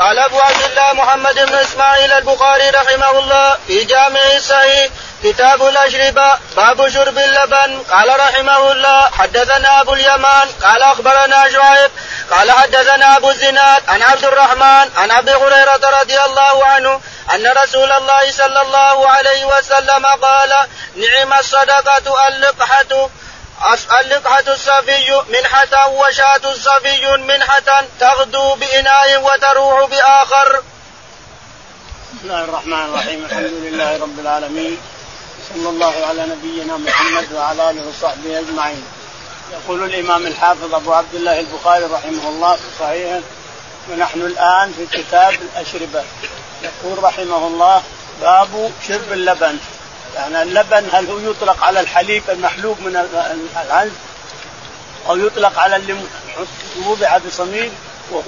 قال أبو عبد الله محمد بن إسماعيل البخاري رحمه الله في جامع الصحيح كتاب الأشربة باب شرب اللبن. قال رحمه الله حدثنا أبو اليمان قال أخبرنا شعيب قال حدثنا أبو الزناد عن عبد الرحمن عن أبي هريرة رضي الله عنه أن رسول الله صلى الله عليه وسلم قال نعم الصدقة اللقحة اللقحة الصفي منحة وشاة الصفي منحة تغدو بإناء وتروح بآخر. بسم الله الرحمن الرحيم الحمد لله رب العالمين صلى الله على نبينا محمد وعلى آله وصحبه أجمعين. يقول الإمام الحافظ أبو عبد الله البخاري رحمه الله في صحيحه ونحن الآن في كتاب الأشربة. يقول رحمه الله باب شرب اللبن يعني اللبن هل هو يطلق على الحليب المحلوب من العنز؟ أو يطلق على اللي وضع بصميل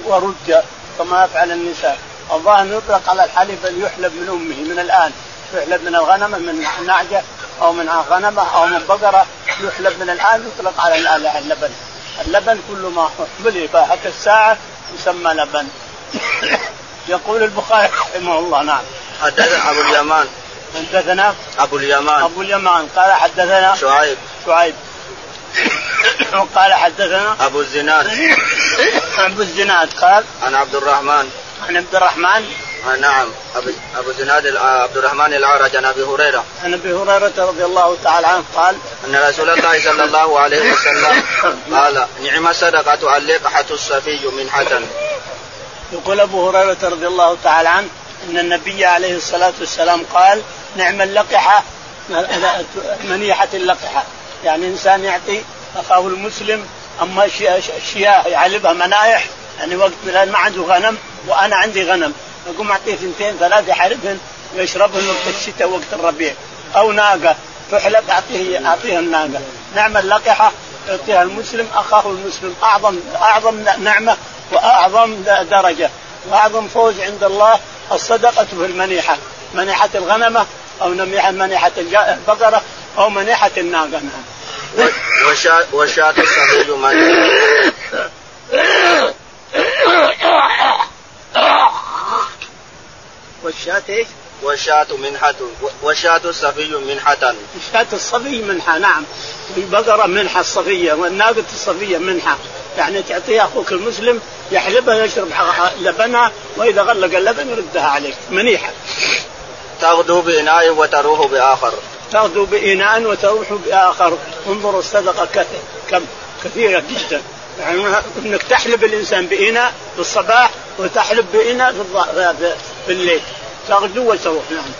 ورج كما يفعل النساء. الظاهر يطلق على الحليب اللي يحلب من أمه من الآن. يحلب من الغنم من نعجه أو من غنمة أو من بقرة. يحلب من الآن يطلق على اللبن. اللبن كل ما حلب حتى الساعة يسمى لبن. يقول البخاري رحمه الله نعم. حدثنا أبو اليمان. حدثنا أبو اليمان. أبو اليمان. قال حدثنا شعيب. شعيب. قال حدثنا أبو الزناد. أبو الزناد. قال عن عبد الرحمن. عن عبد الرحمن. آه نعم. ابو زناد عبد الرحمن الاعرج عن أبي هريرة. عن أبي هريرة رضي الله تعالى عنه قال أن رسول الله صلى الله عليه وسلم قال نعم الصدقة اللقحة الصفي من حسن. يقول أبو هريرة رضي الله تعالى عنه أن النبي عليه الصلاة والسلام قال نعم اللقحة منيحة اللقحة. يعني إنسان يعطي أخاه المسلم أما اشياء يعلبها منايح يعني وقت ما عنده غنم وأنا عندي غنم. أقوم أعطيه اثنتين ثلاث يحاربهن ويشربهن وقت الشتاء وقت الربيع. أو ناقة تحلب اعطيه أعطيها الناقة. نعم اللقحة يعطيها المسلم أخاه المسلم. اعظم أعظم نعمة وأعظم درجة. وأعظم فوز عند الله الصدقة في المنيحة. منيحة الغنمة أو منيحه البقرة أو منيحة الناقه نعم وشاة الصغير من والشاة إيش؟ والشاة منحة والشاة الصفي منحة. الشاة الصفي منحة نعم. البقرة منحة الصفية والناقة الصفية منحة. يعني تعطيها أخوك المسلم يحلبها يشرب لبنها وإذا غلق اللبن يردها عليك منيحة. تغدو بإناء وتروح بآخر. تغدو بإناء وتروح بآخر. انظروا الصدقة كم كثيرة جدا. يعني إنك تحلب الإنسان بإناء في الصباح وتحلب بإناء في, في الليل. تغدو وتروح نعم.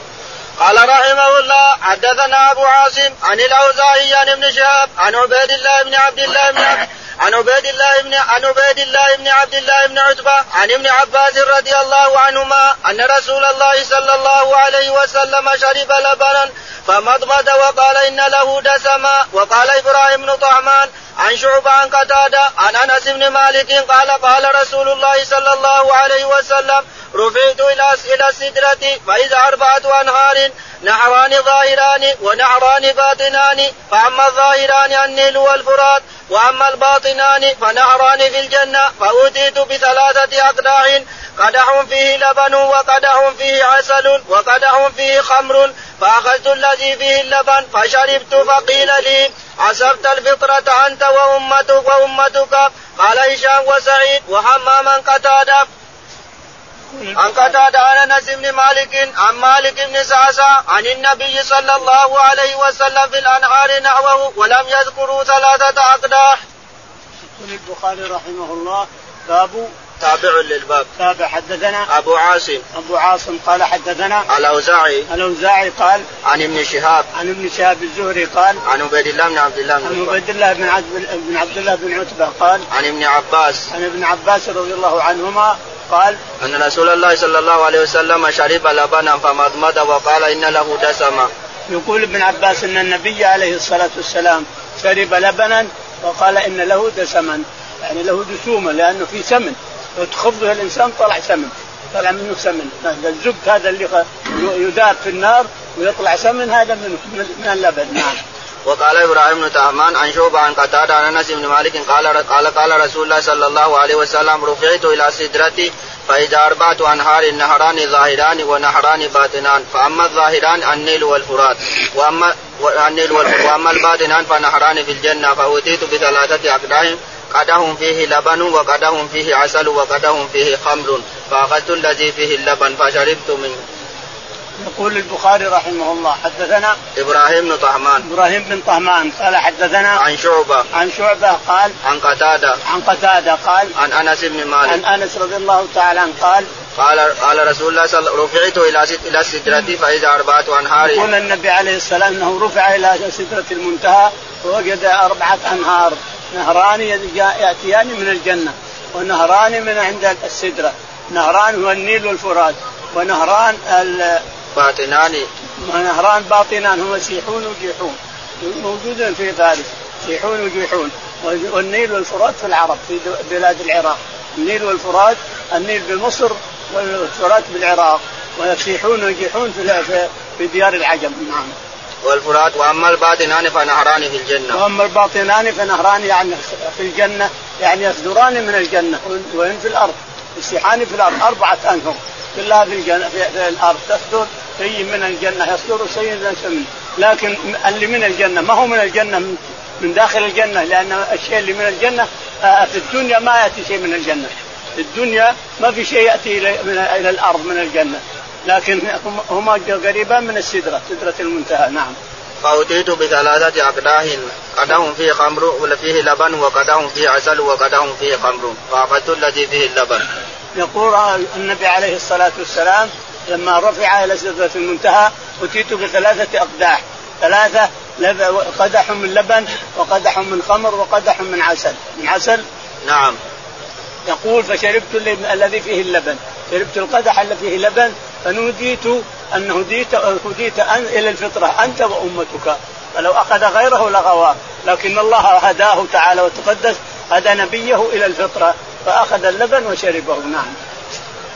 قال رحمه الله حدثنا أبو عاصم عن الأوزاعي عن ابن شهاب عن عبيد الله بن عبد الله بن عبد عن عبيد الله بن عن عبيد الله بن عبد الله بن عتبة عن ابن عباس رضي الله عنهما أن رسول الله صلى الله عليه وسلم شرب لبنا فمضمض وقال إن له دسما وقال إبراهيم بن طعمان عن شعب عن قتادة عن أنس بن مالك قال قال رسول الله صلى الله عليه وسلم رفعت إلى إلى السدرة فإذا أربعة أنهار نهران ظاهران ونهران باطنان فأما الظاهران النيل والفرات وأما الباطنان فنهران في الجنة فأوتيت بثلاثة أقداح قدح فيه لبن وقدح فيه عسل وقدح فيه خمر فأخذت الذي فيه اللبن فشربت فقيل لي عسبت الفطرة أنت وأمتك وأمتك قال هشام وسعيد وحماما قتادة عن قتادة عن أنس بن مالك عن مالك بن سعسع عن النبي صلى الله عليه وسلم في الأنهار نحوه ولم يذكروا ثلاثة أقداح. يقول البخاري رحمه الله باب تابع للباب. تابع حدثنا. أبو عاصم. أبو عاصم قال حدثنا. الأوزاعي. الأوزاعي قال. عن ابن شهاب. عن ابن شهاب الزهري قال. عن عبيد الله بن عبد الله عن عبيد الله بن عبد بن عبد الله بن عتبة قال. عن ابن عباس. عن ابن عباس رضي الله عنهما قال. أن رسول الله صلى الله عليه وسلم شرب لبنا فمضمض وقال إن له دسما يقول ابن عباس إن النبي عليه الصلاة والسلام شرب لبنا وقال إن له دسما. يعني له دسوما لأنه في سمن. وتخبه الإنسان طلع سمن طلع منه سمن. الزبد هذا اللي يذاب في النار ويطلع سمن هذا من من اللبن. نعم. وقال إبراهيم بن تهمان عن شوبه عن قتادة عن أنس بن مالك قال قال قال رسول الله صلى الله عليه وسلم رفعت إلى سدرتي فإذا أربعة أنهار نهران ظاهران ونهران باطنان فأما الظاهران النيل والفرات وأما النيل والفرات وأما الباطنان فنهران في الجنة فأوتيت بثلاثة أقدام قدهم فيه لبن وقدهم فيه عسل وقدهم فيه خمر فأخذت الذي فيه اللبن فشربت منه. يقول البخاري رحمه الله حدثنا إبراهيم بن طهمان. إبراهيم بن طهمان. قال حدثنا عن شعبة. عن شعبة قال عن قتادة. عن قتادة قال عن أنس بن مالك. عن أنس رضي الله تعالى عنه قال قال قال رسول الله صلى الله رفعت إلى إلى السدره فإذا أربعة أنهار. يقول النبي عليه السلام إنه رفع إلى سدره المنتهى ووجد أربعة أنهار. نهران يأتيان من الجنة ونهران من عند السدرة. نهران هو النيل والفرات ونهران باطنان. نهران باطنان هما سيحون وجيحون. موجودين في فارس سيحون وجيحون. والنيل والفرات في العرب في بلاد العراق. النيل والفرات النيل بمصر والفرات بالعراق. ويسيحون ويجيحون في في ديار العجم نعم. والفرات وأما الباطنان فنهران في الجنة. وأما الباطنان فنهران يعني في الجنة يعني يصدران من الجنة. وين في الأرض يسيحان في الأرض. أربعة انهر كلها في الجنة في, الأرض. تصدر شيء من الجنة يصدر شيء من لكن اللي من الجنة ما هو من الجنة؟ من, من داخل الجنة لأن الشيء اللي من الجنة آه، في الدنيا ما يأتي شيء من الجنة. الدنيا ما في شيء يأتي إلى الأرض من الجنة. لكن هما قريبان من السدرة سدرة المنتهى نعم. فأتيت بثلاثة أقداه قدهم فيه خمر وفيه لبن وقدهم فيه عسل وقدهم فيه خمر. فأخذت الذي فيه اللبن. يقول النبي عليه الصلاة والسلام لما رفع إلى سدرة المنتهى أتيت بثلاثة أقداح ثلاثة قدح من لبن وقدح من خمر وقدح من عسل. من عسل؟ نعم. يقول فشربت الذي فيه اللبن. شربت القدح الذي فيه لبن فنوديت أن هديت هديت أن إلى الفطرة. أنت وأمتك. فلو أخذ غيره لغواه لكن الله هداه تعالى وتقدس هدى نبيه إلى الفطرة. فأخذ اللبن وشربه. نعم.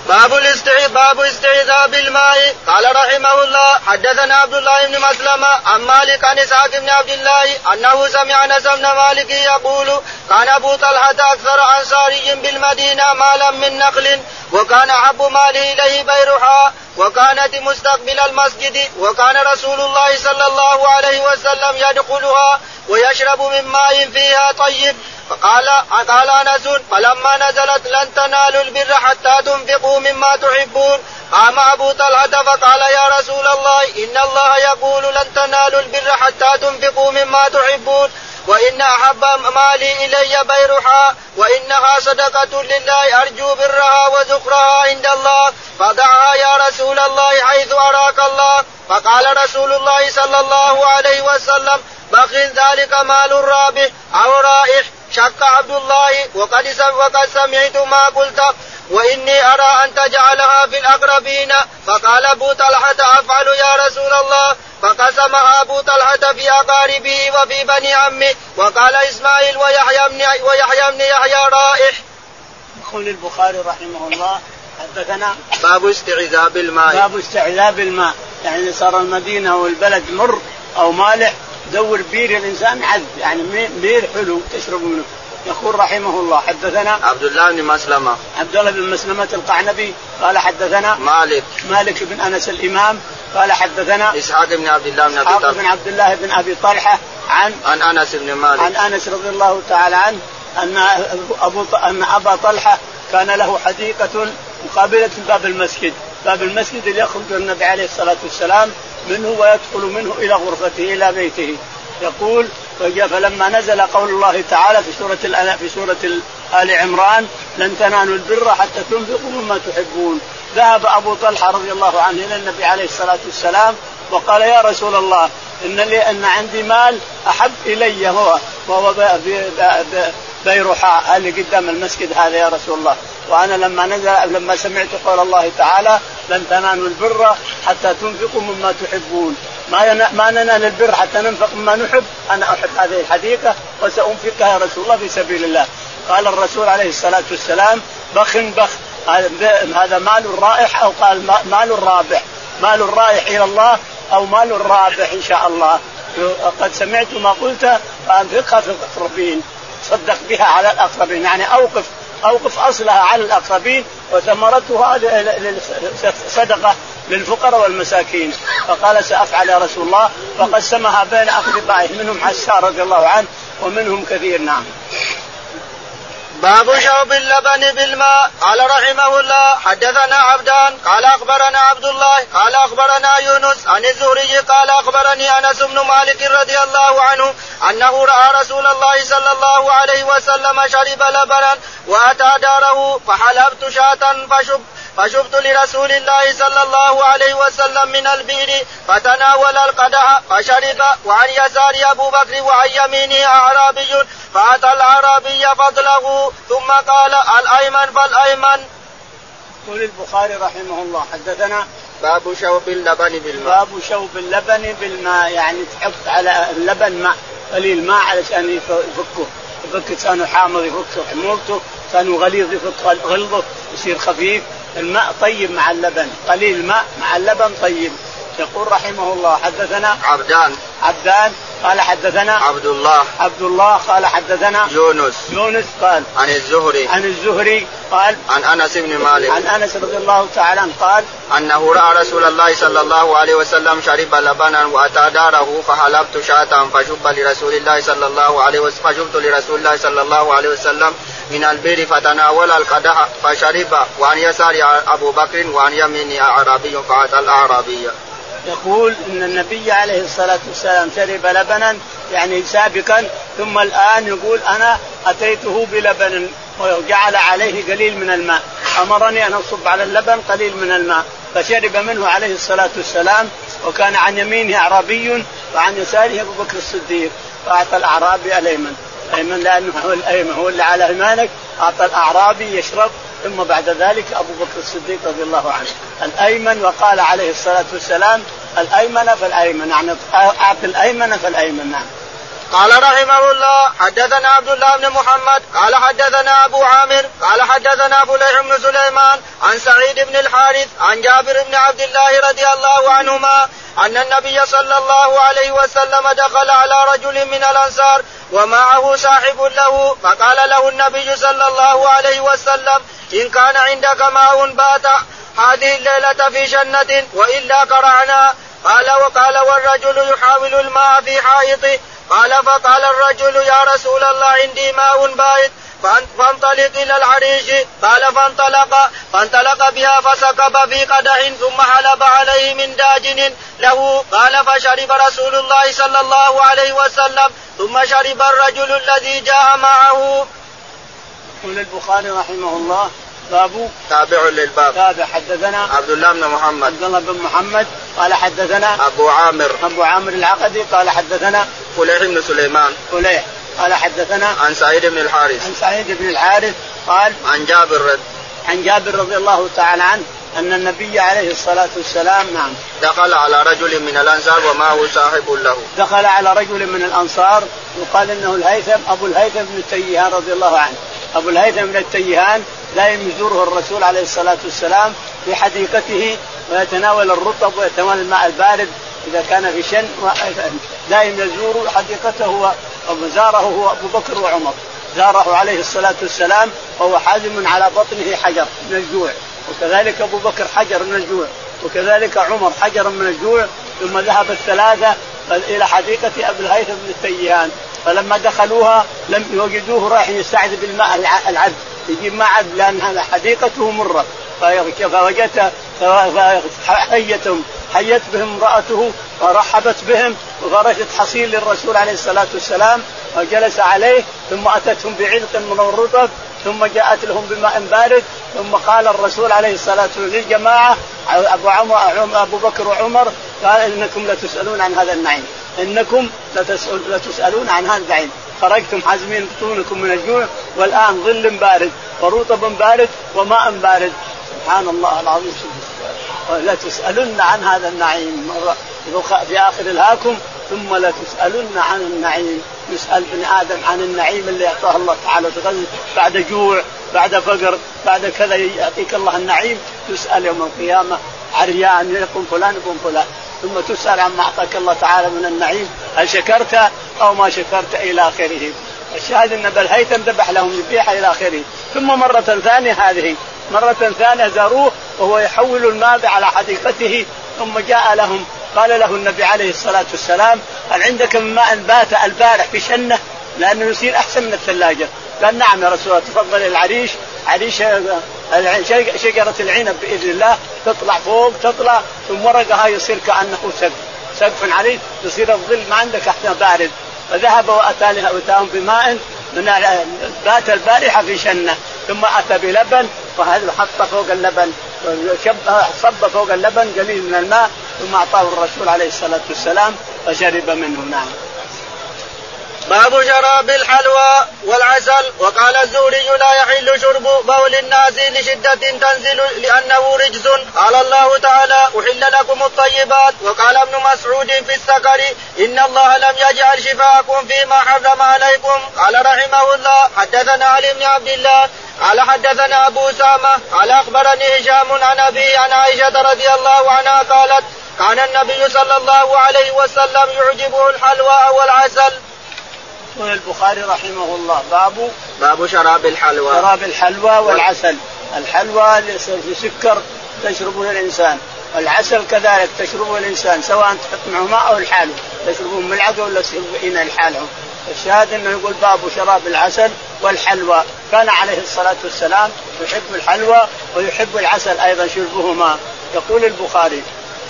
باب الاستعي باب استعذاب الماء. قال رحمه الله حدثنا عبد الله بن مسلمة عن مالك عن إسحاق بن عبد الله أنه سمع انس بن مالك يقول كان أبو طلحة أكثر أنصاري بالمدينة مالا من نخل وكان أحب ماله إليه بيرحاء وكانت مستقبل المسجد وكان رسول الله صلى الله عليه وسلم يدخلها ويشرب من ماء فيها طيب فقال قال انس فلما نزلت لن تنالوا البر حتى تنفقوا مما تحبون. قام أبو طلحة فقال يا رسول الله إن الله يقول لن تنالوا البر حتى تنفقوا مما تحبون وإن أحب مالي إلي بيرها وإنها صدقة لله أرجو برها وذكرها عند الله. فدعها يا رسول الله حيث أراك الله. فقال رسول الله صلى الله عليه وسلم بخل ذلك مال رابح أو رائح شك عبد الله وقد وقد سمعت ما قلت وإني أرى أن تجعلها في الأقربين. فقال أبو طلحة أفعل يا رسول الله. فقسمها أبو طلحة في أقاربه وفي بني عمه. وقال إسماعيل ويحيى بن ويحيى بن يحيى رائح. يقول البخاري رحمه الله حدثنا باب استعذاب الماء. باب استعذاب الماء. يعني صار المدينة والبلد مر أو مالح دور بير الإنسان عذب يعني بير حلو تشرب منه. يقول رحمه الله حدثنا عبد الله بن مسلمة. عبد الله بن مسلمة القعنبي قال حدثنا مالك. مالك بن أنس الإمام قال حدثنا إسحاق بن عبد الله بن أبي طلحة. بن عبد الله بن أبي طلحة عن عن أنس بن مالك. عن أنس رضي الله تعالى عنه أن ابو أن أبا طلحة كان له حديقة مقابله باب المسجد، باب المسجد اللي يخرج النبي عليه الصلاة والسلام منه ويدخل منه إلى غرفته إلى بيته. يقول فلما نزل قول الله تعالى في سورة في سورة آل عمران لن تنالوا البر حتى تنفقوا مما تحبون. ذهب أبو طلحة رضي الله عنه إلى النبي عليه الصلاة والسلام وقال يا رسول الله إن لي أن عندي مال أحب إلي هو وهو بيروحاء اللي قدام المسجد هذا يا رسول الله. وأنا لما نزل لما سمعت قول الله تعالى لن تنالوا البر حتى تنفقوا مما تحبون ما ما ننال البر حتى ننفق مما نحب. أنا أحب هذه الحديقة وسأنفقها يا رسول الله في سبيل الله. قال الرسول عليه الصلاة والسلام بخ بخ هذا مال رائح أو قال مال رابح. مال رائح إلى الله أو مال رابح إن شاء الله. قد سمعت ما قلت فانفقها في الأقربين. صدق بها على الأقربين. يعني أوقف أوقف أصلها على الأقربين وثمرتها صدقة للفقراء والمساكين. فقال سأفعل يا رسول الله. فقسمها بين أقربائه منهم حسان رضي الله عنه ومنهم كثير. نعم. باب شرب اللبن بالماء. قال رحمه الله حدثنا عبدان قال أخبرنا عبد الله قال أخبرنا يونس عن الزهري قال أخبرني أنس بن مالك رضي الله عنه أنه رأى رسول الله صلى الله عليه وسلم شرب لبنا وأتى داره فحلبت شاة فشب فشبت لرسول الله صلى الله عليه وسلم من البئر فتناول القدح فشرب. وعن يسار أبو بكر وعن يمينه أعرابي فأتى الأعرابي فضله ثم قال الأيمن فالأيمن. يقول البخاري رحمه الله. حدثنا باب شوب اللبن بالماء. باب شوب اللبن بالماء. يعني تحط على اللبن ماء قليل. ماء علشان يفكه. يفك لسانه حامض يفك حموضته لسانه غليظ يفك غلظه يصير خفيف. الماء طيب مع اللبن. قليل ماء مع اللبن طيب. يقول رحمه الله حدثنا عبدان. عبدان. قال حدثنا عبد الله. عبد الله قال حدثنا يونس. يونس قال عن الزهري. عن الزهري قال عن أنس بن مالك. عن أنس رضي الله تعالى عنه قال أنه رأى رسول الله صلى الله عليه وسلم شرب لبنا وأتى داره فحلبت شاة فشب لرسول الله صلى الله عليه وسلم فشبت لرسول الله صلى الله عليه وسلم من البئر فتناول القدح فشرب وعن يسار أبو بكر وعن يمين أعرابي فأتى الأعرابي. يقول إن النبي عليه الصلاة والسلام شرب لبنا يعني سابقا ثم الآن يقول أنا أتيته بلبن وجعل عليه قليل من الماء. أمرني أن أصب على اللبن قليل من الماء. فشرب منه عليه الصلاة والسلام وكان عن يمينه أعرابي وعن يساره أبو بكر الصديق فأعطى الأعرابي الايمن الايمن لأنه هو الايمن هو اللي على إيمانك أعطى الأعرابي يشرب ثم بعد ذلك أبو بكر الصديق رضي الله عنه. الأيمن وقال عليه الصلاة والسلام الأيمن فالأيمن يعني أعطي الأيمن فالأيمن نعم. قال رحمه الله حدثنا عبد الله بن محمد قال حدثنا أبو عامر قال حدثنا فليح بن سليمان عن سعيد بن الحارث عن جابر بن عبد الله رضي الله عنهما أن النبي صلى الله عليه وسلم دخل على رجل من الأنصار ومعه صاحب له فقال له النبي صلى الله عليه وسلم إن كان عندك ماء بات هذه الليلة في جنة وإلا قرعنا. قال وقال والرجل يحاول الماء في حائطه قال فقال الرجل يا رسول الله عندي ماء بارد فانطلق إلى العريش. قال فانطلق. فانطلق بها فسكب في قدح ثم حلب عليه من داجن له. قال فشرب رسول الله صلى الله عليه وسلم. ثم شرب الرجل الذي جاء معه. يقول البخاري رحمه الله باب تابع للباب. تابع. حدثنا عبد الله بن محمد. عبد الله بن محمد قال حدثنا أبو عامر. أبو عامر العقدي قال حدثنا فليح بن سليمان. فليح. قال حدثنا عن سعيد بن الحارث. عن سعيد بن الحارث قال عن جابر رد عن جابر رضي الله تعالى عنه أن النبي عليه الصلاة والسلام نعم. دخل على رجل من الأنصار ومعه صاحب له. دخل على رجل من الأنصار يقال إنه الهيثم أبو الهيثم بن التيهان رضي الله عنه. أبو الهيثم بن التيهان دائما يزوره الرسول عليه الصلاة والسلام في حديقته ويتناول الرطب ويتناول الماء البارد إذا كان في شن دائما يزور حديقته وزاره هو أبو بكر وعمر. زاره عليه الصلاة والسلام وهو حازم على بطنه حجر من الجوع. وكذلك أبو بكر حجر من الجوع. وكذلك عمر حجر من الجوع. ثم ذهب الثلاثة إلى حديقة أبي الهيثم بن التيهان. فلما دخلوها لم يوجدوه رايح يستعذ بالماء العذب. يجيب ماء عذب لأن حديقته مرة. فوجدت حيتهم حيت بهم امرأته ورحبت بهم وفرشت حصير للرسول عليه الصلاة والسلام وجلس عليه ثم أتتهم بعلق من الرطب ثم جاءت لهم بماء بارد ثم قال الرسول عليه الصلاة والسلام للجماعة أبو, عمر أبو بكر وعمر قال إنكم لتسألون عن هذا النعيم. إنكم لتسألون عن هذا النعيم. خرجتم حازمين بطونكم من الجوع والآن ظل بارد ورطب بارد وماء بارد. سبحان الله العظيم. لا تسألن عن هذا النعيم. في آخر الهاكم ثم لا تسألن عن النعيم. يسأل ابن آدم عن النعيم اللي أعطاه الله تعالى بعد جوع بعد فقر بعد كذا يعطيك الله النعيم. تسأل يوم القيامة عريان يكون فلان يكون فلان. ثم تسأل عما أعطاك الله تعالى من النعيم. هل شكرت أو ما شكرت إلى آخره؟ الشاهد أن ابا الهيثم ذبح لهم ذبيحة إلى آخره. ثم مرة ثانية هذه. مرة ثانية زاروه وهو يحول الماء على حديقته ثم جاء لهم قال له النبي عليه الصلاة والسلام هل عندك من ماء بات البارح في شنة؟ لأنه يصير أحسن من الثلاجة. قال نعم يا رسول الله تفضل العريش. عريش شجرة العنب بإذن الله تطلع فوق تطلع ثم ورقها يصير كأنه سقف. سقف عليه يصير الظل ما عندك أحسن بارد. فذهب وأتى اتاهم بماء من بات البارحة في شنة ثم أتى بلبن وحط فوق اللبن صب فوق اللبن قليل من الماء ثم أعطاه الرسول عليه الصلاة والسلام فشرب منه نعم. باب شراب الحلوى والعسل. وقال الزهري لا يحل شرب بول الناس لشدة تنزل لأنه رجز. قال الله تعالى أحل لكم الطيبات. وقال ابن مسعود في السكر إن الله لم يجعل شفاءكم فيما حرم عليكم. قال رحمه الله حدثنا علي بن عبد الله. قال حدثنا أبو أسامة قال أخبرني هشام عن أبي عن عائشة رضي الله عنها قالت كان النبي صلى الله عليه وسلم يعجبه الحلوى والعسل. يقول البخاري رحمه الله باب باب شراب الحلوى. شراب الحلوى والعسل. الحلوى سكر تشربه الإنسان والعسل كذلك تشربه الإنسان سواء تحط معه ماء أو الحال تشربه ملعقة ولا تشربه إناء لحاله الشاهد أنه يقول باب شراب العسل والحلوى. كان عليه الصلاة والسلام يحب الحلوى ويحب العسل أيضا شربهما. يقول البخاري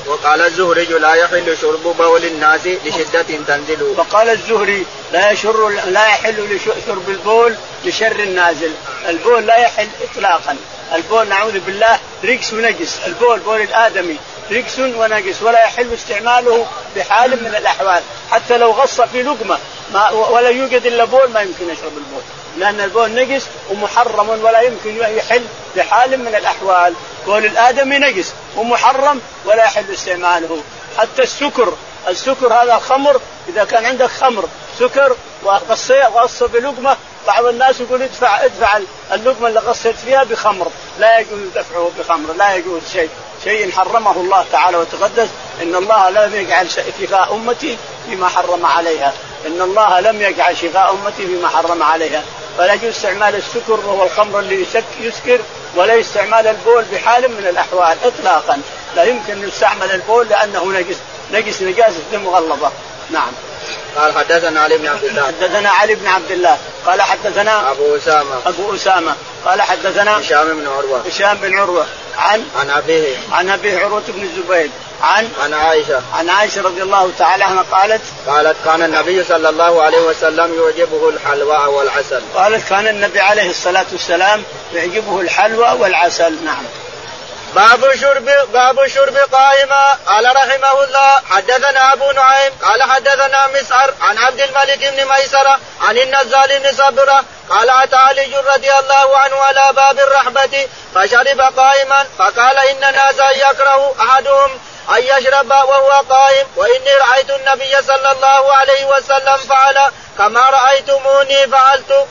وقال الزهري لا يحل شرب بول الناس لشدة تنزل وقال الزهري لا يشر لا يحل شرب البول لشر النازل. البول لا يحل اطلاقا. البول نعوذ بالله ركس ونجس. البول بول الآدمي ركس ونجس. ولا يحل استعماله بحال من الأحوال. حتى لو غص في لقمة ما ولا يوجد إلا بول ما يمكن يشرب البول. لأن البول نجس ومحرم ولا يمكن يحل بحال من الأحوال. بول الآدمي نجس ومحرم ولا يحل استعماله. حتى السكر السكر هذا الخمر إذا كان عندك خمر سكر وغص بلقمة بعض الناس يقول ادفع ادفع اللقمة اللي غصت فيها بخمر. لا يجوز دفعه بخمر لا يجوز شيء. شيء حرمه الله تعالى وتقدس. إن الله لم يجعل شفاء أمتي فيما حرم عليها. إن الله لم يجعل شفاء أمتي فيما حرم عليها. فلا يجوز استعمال السكر وهو الخمر اللي يسكر ولا استعمال البول بحال من الأحوال اطلاقا. لا يمكن يستعمل البول لأنه نجس نجس نجاسه مغلظة. نعم. قال حدثنا علي بن عبد الله. حدثنا علي بن عبد الله. قال حدثنا أبو أسامة. أبو أسامة. قال حدثنا هشام بن عروة. هشام بن عروة. عن عن أبيه. عن أبيه عروة بن الزبير. عن عن عائشة. عن عائشة رضي الله تعالى عنها قالت قالت كان النبي صلى الله عليه وسلم يعجبه الحلوى والعسل. قالت كان النبي عليه الصلاة والسلام يعجبه الحلوى والعسل. نعم. باب شرب باب شرب قائما قال رحمه الله حدثنا أبو نعيم قال حدثنا مسعر عن عبد الملك بن ميسرة عن النزال بن صبرة قال أتى علي رضي الله عنه على باب الرحبه فشرب قائما فقال إن ناسا يكره أحدهم أن يشرب وهو قائم وإني رأيت النبي صلى الله عليه وسلم فعل كما رأيتموني فعلت.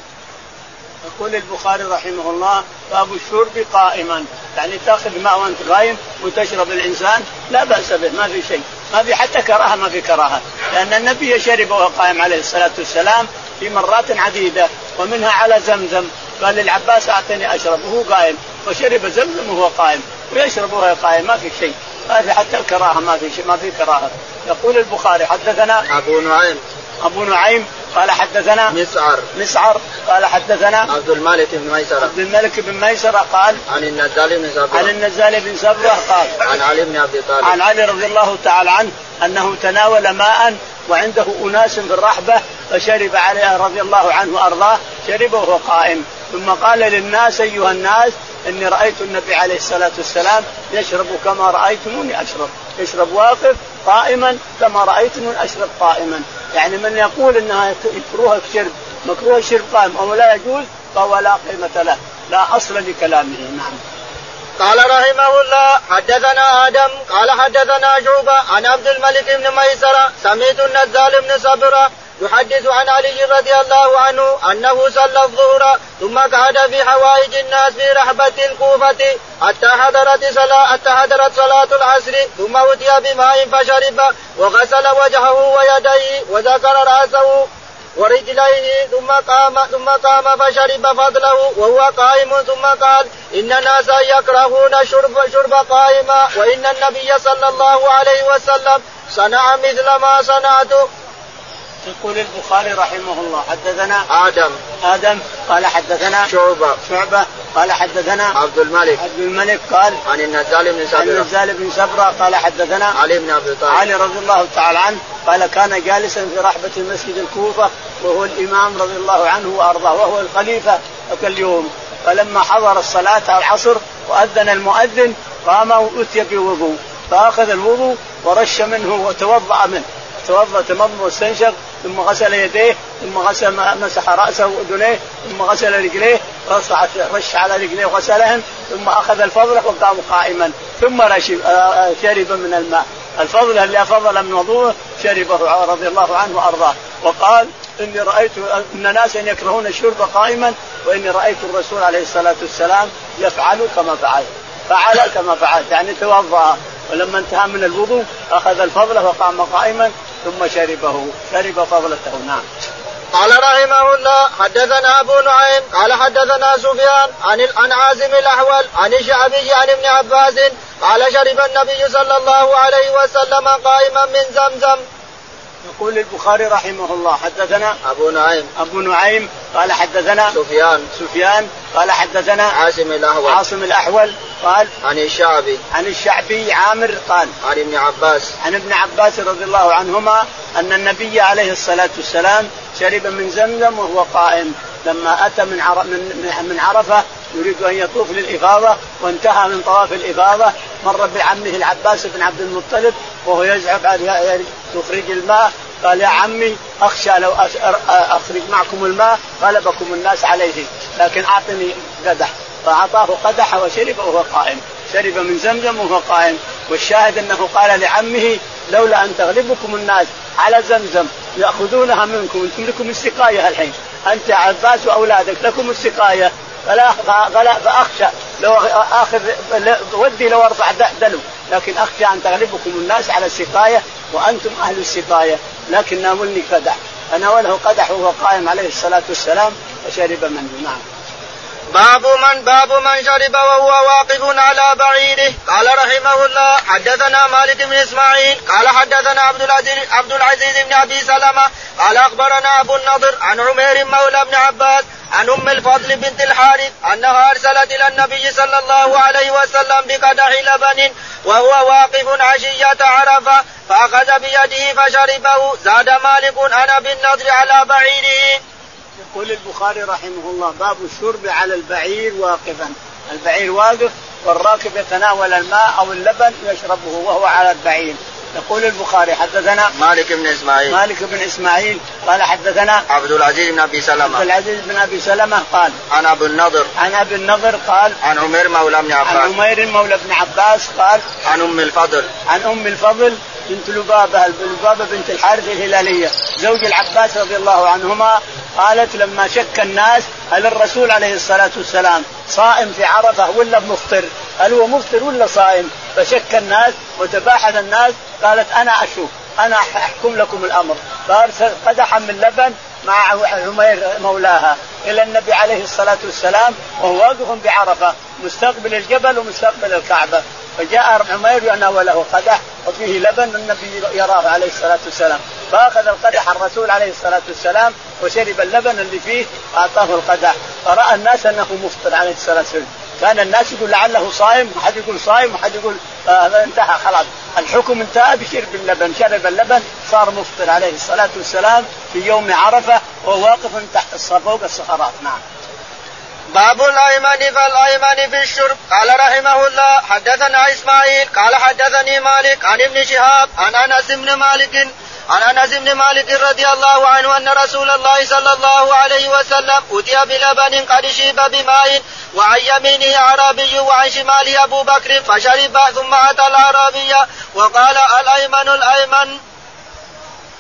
يقول البخاري رحمه الله باب الشرب قائما. يعني تأخذ ماء وأنت قايم وتشرب الإنسان لا بأس به ما في شيء. ما في حتى كراهة ما في كراهة. لأن النبي شرب وهو قائم عليه الصلاة والسلام في مرات عديدة ومنها على زمزم. قال للعباس أعطني أشرب. وهو قائم. وشرب زمزم وهو قائم. ويشرب وهو قائم ما في شيء. ما في حتى الكراهة ما في شيء ما في كراهة. يقول البخاري حدثنا أبو نعيم. أبو نعيم قال حدثنا مسعر. مسعر. قال حدثنا عبد الملك بن ميسرة. عبد الملك بن ميسرة قال عن النزال بن صبرة عن النزال بن صبرة قال عن علي بن أبي طالب. عن علي رضي الله تعالى عنه أنه تناول ماء وعنده أناس في الرحبة فشرب عليه رضي الله عنه وأرضاه شرب وهو قائم. ثم قال للناس أيها الناس إني رأيت النبي عليه الصلاة والسلام يشرب كما رأيتموني أشرب. يشرب واقف قائما كما رايتموني أشرب قائما. يعني من يقول إنها مكروه الشرب مكروه الشرب قائم أو لا يجوز فهو لا قيمة له لا أصل لكلامه. نعم. قال رحمه الله حدثنا آدم قال حدثنا شعبة عن عبد الملك بن ميسرة سمعت النزال بن صبرة يحدث عن علي رضي الله عنه أنه صلى الظهر ثم قعد في حوائج الناس في رحبة الكوفة حتى حضرت صلاة حتى حضرت صلاة العصر ثم أتي بماء فشرب وغسل وجهه ويديه وذكر رأسه ورجليه ثم قام ثم قام فشرب فضله وهو قائم. ثم قال إن ناسا يكرهون شرب شرب قائما. وإن النبي صلى الله عليه وسلم صنع مثل ما صنعت يقول البخاري رحمه الله حدثنا آدم. آدم قال حدثنا شعبة. شعبة قال حدثنا عبد الملك. عبد الملك قال عن النزال بن عن سبره النزال بن سبره قال حدثنا علي بن أبي طالب. علي رضي الله تعالى عنه قال كان جالسا في رحبة مسجد الكوفة وهو الإمام رضي الله عنه وأرضاه وهو الخليفة ذاك اليوم فلما حضر الصلاة العصر وأذن المؤذن قام وأتي بوضوء. فأخذ الوضوء ورش منه وتوضأ منه. توضأ تمضمض واستنشق ثم غسل يديه ثم غسل مسح رأسه وأذنيه ثم غسل رجليه رش على رجليه وغسلهن ثم أخذ الفضله وقام قائما. ثم شرب من الماء. الفضل اللي فضل من وضوءه شربه رضي الله عنه وأرضاه. وقال إني رايت إن ناسا يكرهون الشرب قائما وإني رأيت الرسول عليه الصلاة والسلام يفعل كما فعل. فعل كما فعلت يعني توضأ ولما انتهى من الوضوء أخذ الفضل وقام قائما ثم شربه. شرب فضلته. نعم. قال رحمه الله حدثنا أبو نعيم قال حدثنا سفيان عن عن عازم الأحول عن الشعبي عن ابن عباس قال شرب النبي صلى الله عليه وسلم قائما من زمزم. يقول البخاري رحمه الله حدثنا أبو نعيم. أبو نعيم قال حدثنا سفيان. سفيان قال حدثنا عاصم الاحول عاصم الاحول قال عن الشعبي. عن الشعبي عامر قال عن ابن عباس. عن ابن عباس رضي الله عنهما أن النبي عليه الصلاة والسلام شرب من زمزم وهو قائم لما أتى من من من عرفة يريد أن يطوف للإفاضة وانتهى من طواف الإفاضة. مر بعمه العباس بن عبد المطلب وهو يزعف يخرج الماء؟ قال يا عمي أخشى لو أخرج معكم الماء غلبكم الناس عليه لكن أعطني قدح. فأعطاه قدح وشرب وهو قائم. شرب من زمزم وهو قائم. والشاهد أنه قال لعمه لولا أن تغلبكم الناس على زمزم يأخذونها منكم أنتم لكم السقاية الحين. أنت عباس وأولادك لكم السقاية. فلا فأخشى لو اخذ ودي لو أرفع دلو. لكن أخشى أن تغلبكم الناس على السقاية وأنتم أهل السقاية. لكن ناولني قدح. فناوله قدح وهو قائم عليه الصلاة والسلام وشرب منه. نعم. باب من باب من شرب وهو واقف على بعيره قال رحمه الله حدثنا مالك بن إسماعيل. قال حدثنا عبد العزيز عبد العزيز بن أبي سلمة. قال أخبرنا أبو النضر عن عمير مولى بن عباس عن أم الفضل بنت الحارث أنها أرسلت إلى النبي صلى الله عليه وسلم بقدح لبن وهو واقف عشية عرفة فأخذ بيده فشربه. زاد مالك أنا بالنضر على بعيره. يقول البخاري رحمه الله باب الشرب على البعير واقفا. البعير واقف والراكب يتناول الماء أو اللبن يشربه وهو على البعير. يقول البخاري حدثنا مالك بن إسماعيل. مالك بن إسماعيل قال حدثنا عبد العزيز بن أبي سلمة. عبد العزيز بن أبي سلمة قال عن ابي النضر. عن أبي النضر قال عن عمير مولى بن عباس. عن عمير مولى بن عباس قال عن أم الفضل. عن أم الفضل بنت لبابة لبابة بنت الحارث الهلالية. زوج العباس رضي الله عنهما قالت لما شك الناس هل الرسول عليه الصلاة والسلام صائم في عرفة ولا مفطر؟ هل هو مفطر ولا صائم؟ فشك الناس وتباحث الناس قالت أنا أشوف أنا أحكم لكم الأمر فارسل قدحا من لبن مع عمير مولاها إلى النبي عليه الصلاة والسلام وهو واقف بعرفة مستقبل الجبل ومستقبل الكعبة فجاء عمير يناوله قدح وفيه لبن النبي يراه عليه الصلاة والسلام فأخذ القدح الرسول عليه الصلاة والسلام وشرب اللبن اللي فيه اعطاه القدح. فرأى الناس أنه مفطر عليه الصلاة والسلام. كان الناس يقول لعله صائم وحد يقول صائم وحد يقول آه انتهى خلاص. الحكم انتهى بشرب اللبن. شرب اللبن صار مفطر عليه الصلاة والسلام في يوم عرفة وهو واقف تحت فوق الصخرات. نعم. باب الايمن فالايمن في الشرب. قال رحمه الله حدثنا إسماعيل قال حدثني مالك عن ابن شهاب عن أنس بن مالك عن أنس بن مالك رضي الله عنه أن رسول الله صلى الله عليه وسلم أتي بلبن قد شيب بماء وعن يمينه أعرابي وعن شماله أبو بكر فشرب ثم أتى الأعرابي وقال الأيمن الأيمن.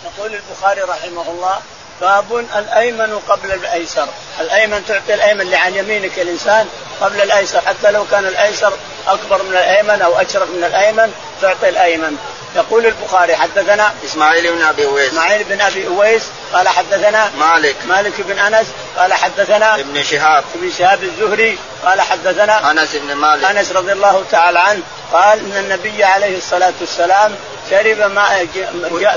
يقول البخاري رحمه الله باب الأيمن قبل الأيسر، الأيمن تعطي الأيمن اللي عن يمينك الإنسان قبل الأيسر. حتى لو كان الأيسر أكبر من الأيمن أو أشرف من الأيمن تعطي الأيمن. يقول البخاري حدثنا إسماعيل بن أبي أويس. إسماعيل بن أبي أويس قال حدثنا مالك. مالك بن أنس قال حدثنا ابن شهاب. ابن شهاب الزهري قال حدثنا أنس بن مالك. أنس رضي الله تعالى عنه قال إن النبي عليه الصلاة والسلام شرب ماء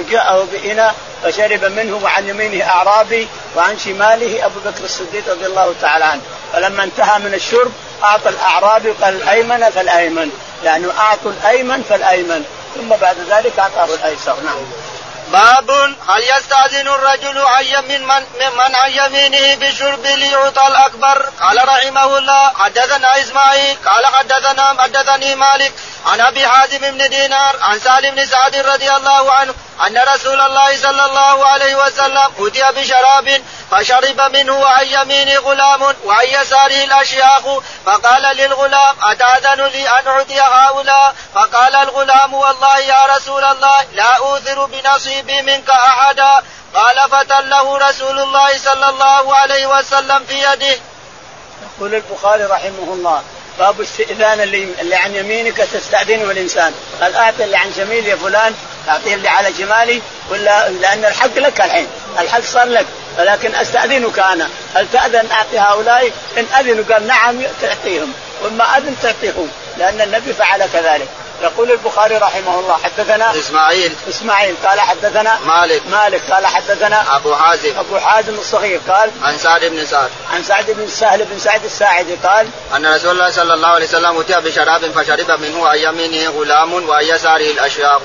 جاءه بإناء فشرب منه وعن يمينه أعرابي وعن شماله أبو بكر الصديق رضي الله تعالى عنه. فلما انتهى من الشرب أعطى الاعرابي قال الايمن فالأيمن. يعني أعطوا الأيمن فالأيمن. ثم بعد ذلك اعطاه الأيسر. نعم. باب هل يستأذن الرجل عن يمين من, من عن يمينه بالشرب ليعطى الأكبر؟ قال رحمه الله حدثنا إسماعيل قال حدثنا حدثني مالك عن أبي حازم بن دينار عن سالم بن سعد رضي الله عنه أن رسول الله صلى الله عليه وسلم أتي بشراب فشرب منه وعن يمينه غلام وعن يساره الأشياخ. فقال للغلام أتأذن لي أن أعطي هؤلاء؟ فقال الغلام والله يا رسول الله لا اوثر بنصيبي منك أحدا. قال فتله رسول الله صلى الله عليه وسلم في يده. يقول البخاري رحمه الله باب استئذان اللي, اللي عن يمينك تستأذنه الإنسان. قال أعطي اللي عن شمالي يا فلان أعطيه اللي على شمالي ولا لأن الحق لك الحين الحق صار لك ولكن أستأذنك أنا. هل تأذن أعطي هؤلاء؟ إن أذنوا قال نعم تعطيهم وما أذن تعطيهم لأن النبي فعل كذلك. يقول البخاري رحمه الله حدثنا إسماعيل. إسماعيل قال حدثنا مالك. مالك قال حدثنا أبو حازم. أبو حازم الصغير قال عن سعد بن سعد. عن سعد بن سهل بن سعد الساعدي قال أن رسول الله صلى الله عليه وسلم أتي بشراب فشرب منه وعن يمينه غلام وعن يساره الأشياخ.